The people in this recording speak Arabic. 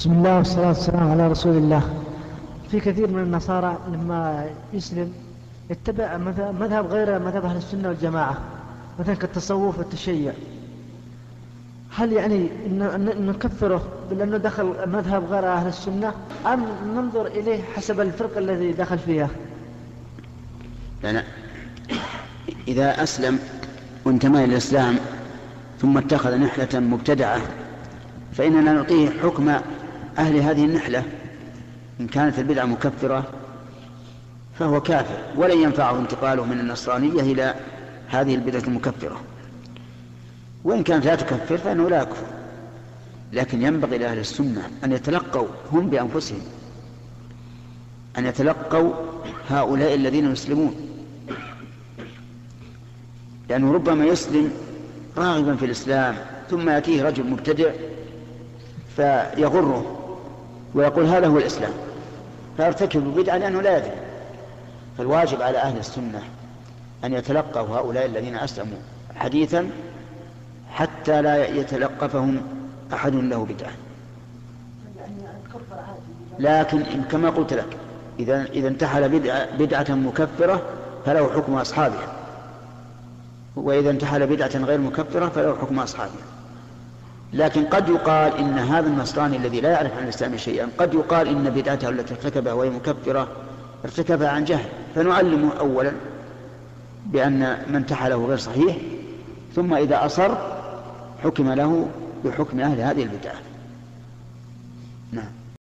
بسم الله والصلاة والسلام على رسول الله. في كثير من النصارى لما يسلم يتبع مذهب غير مذهب أهل السنة والجماعة مثلا كالتصوف والتشيع. هل يعني نكفره بأنه دخل مذهب غير أهل السنة أم ننظر إليه حسب الفرق الذي دخل فيها؟ لا إذا أسلم وانتمى إلى الإسلام ثم اتخذ نحلة مبتدعة فإننا نعطيه حكم أهل هذه النحلة إن كانت البدعة مكفرة فهو كافر ولن ينفعه انتقاله من النصرانية إلى هذه البدعة المكفرة. وإن كانت لا تكفر فإنه لا يكفر. لكن ينبغي لأهل السنة أن يتلقوا هم بأنفسهم أن يتلقوا هؤلاء الذين يسلمون. لأنه ربما يسلم راغبا في الإسلام ثم يأتيه رجل مبتدع فيغره ويقول هذا هو الإسلام. فيرتكب بدعة لأنه لا يدري. فالواجب على أهل السنة أن يتلقوا هؤلاء الذين أسلموا حديثا حتى لا يتلقفهم أحد له بدعة. لكن كما قلت لك إذا إذا انتحل بدعة, بدعة مكفرة فله حكم أصحابها. وإذا انتحل بدعة غير مكفرة فله حكم أصحابها. لكن قد يقال إن هذا النصراني الذي لا يعرف عن الإسلام شيئا قد يقال إن بدعته التي ارتكبها وهي مكفرة ارتكبها عن جهل. فنعلمه أولا بأن من انتحله غير صحيح ثم إذا أصر حكم له بحكم أهل هذه البدعة. نعم.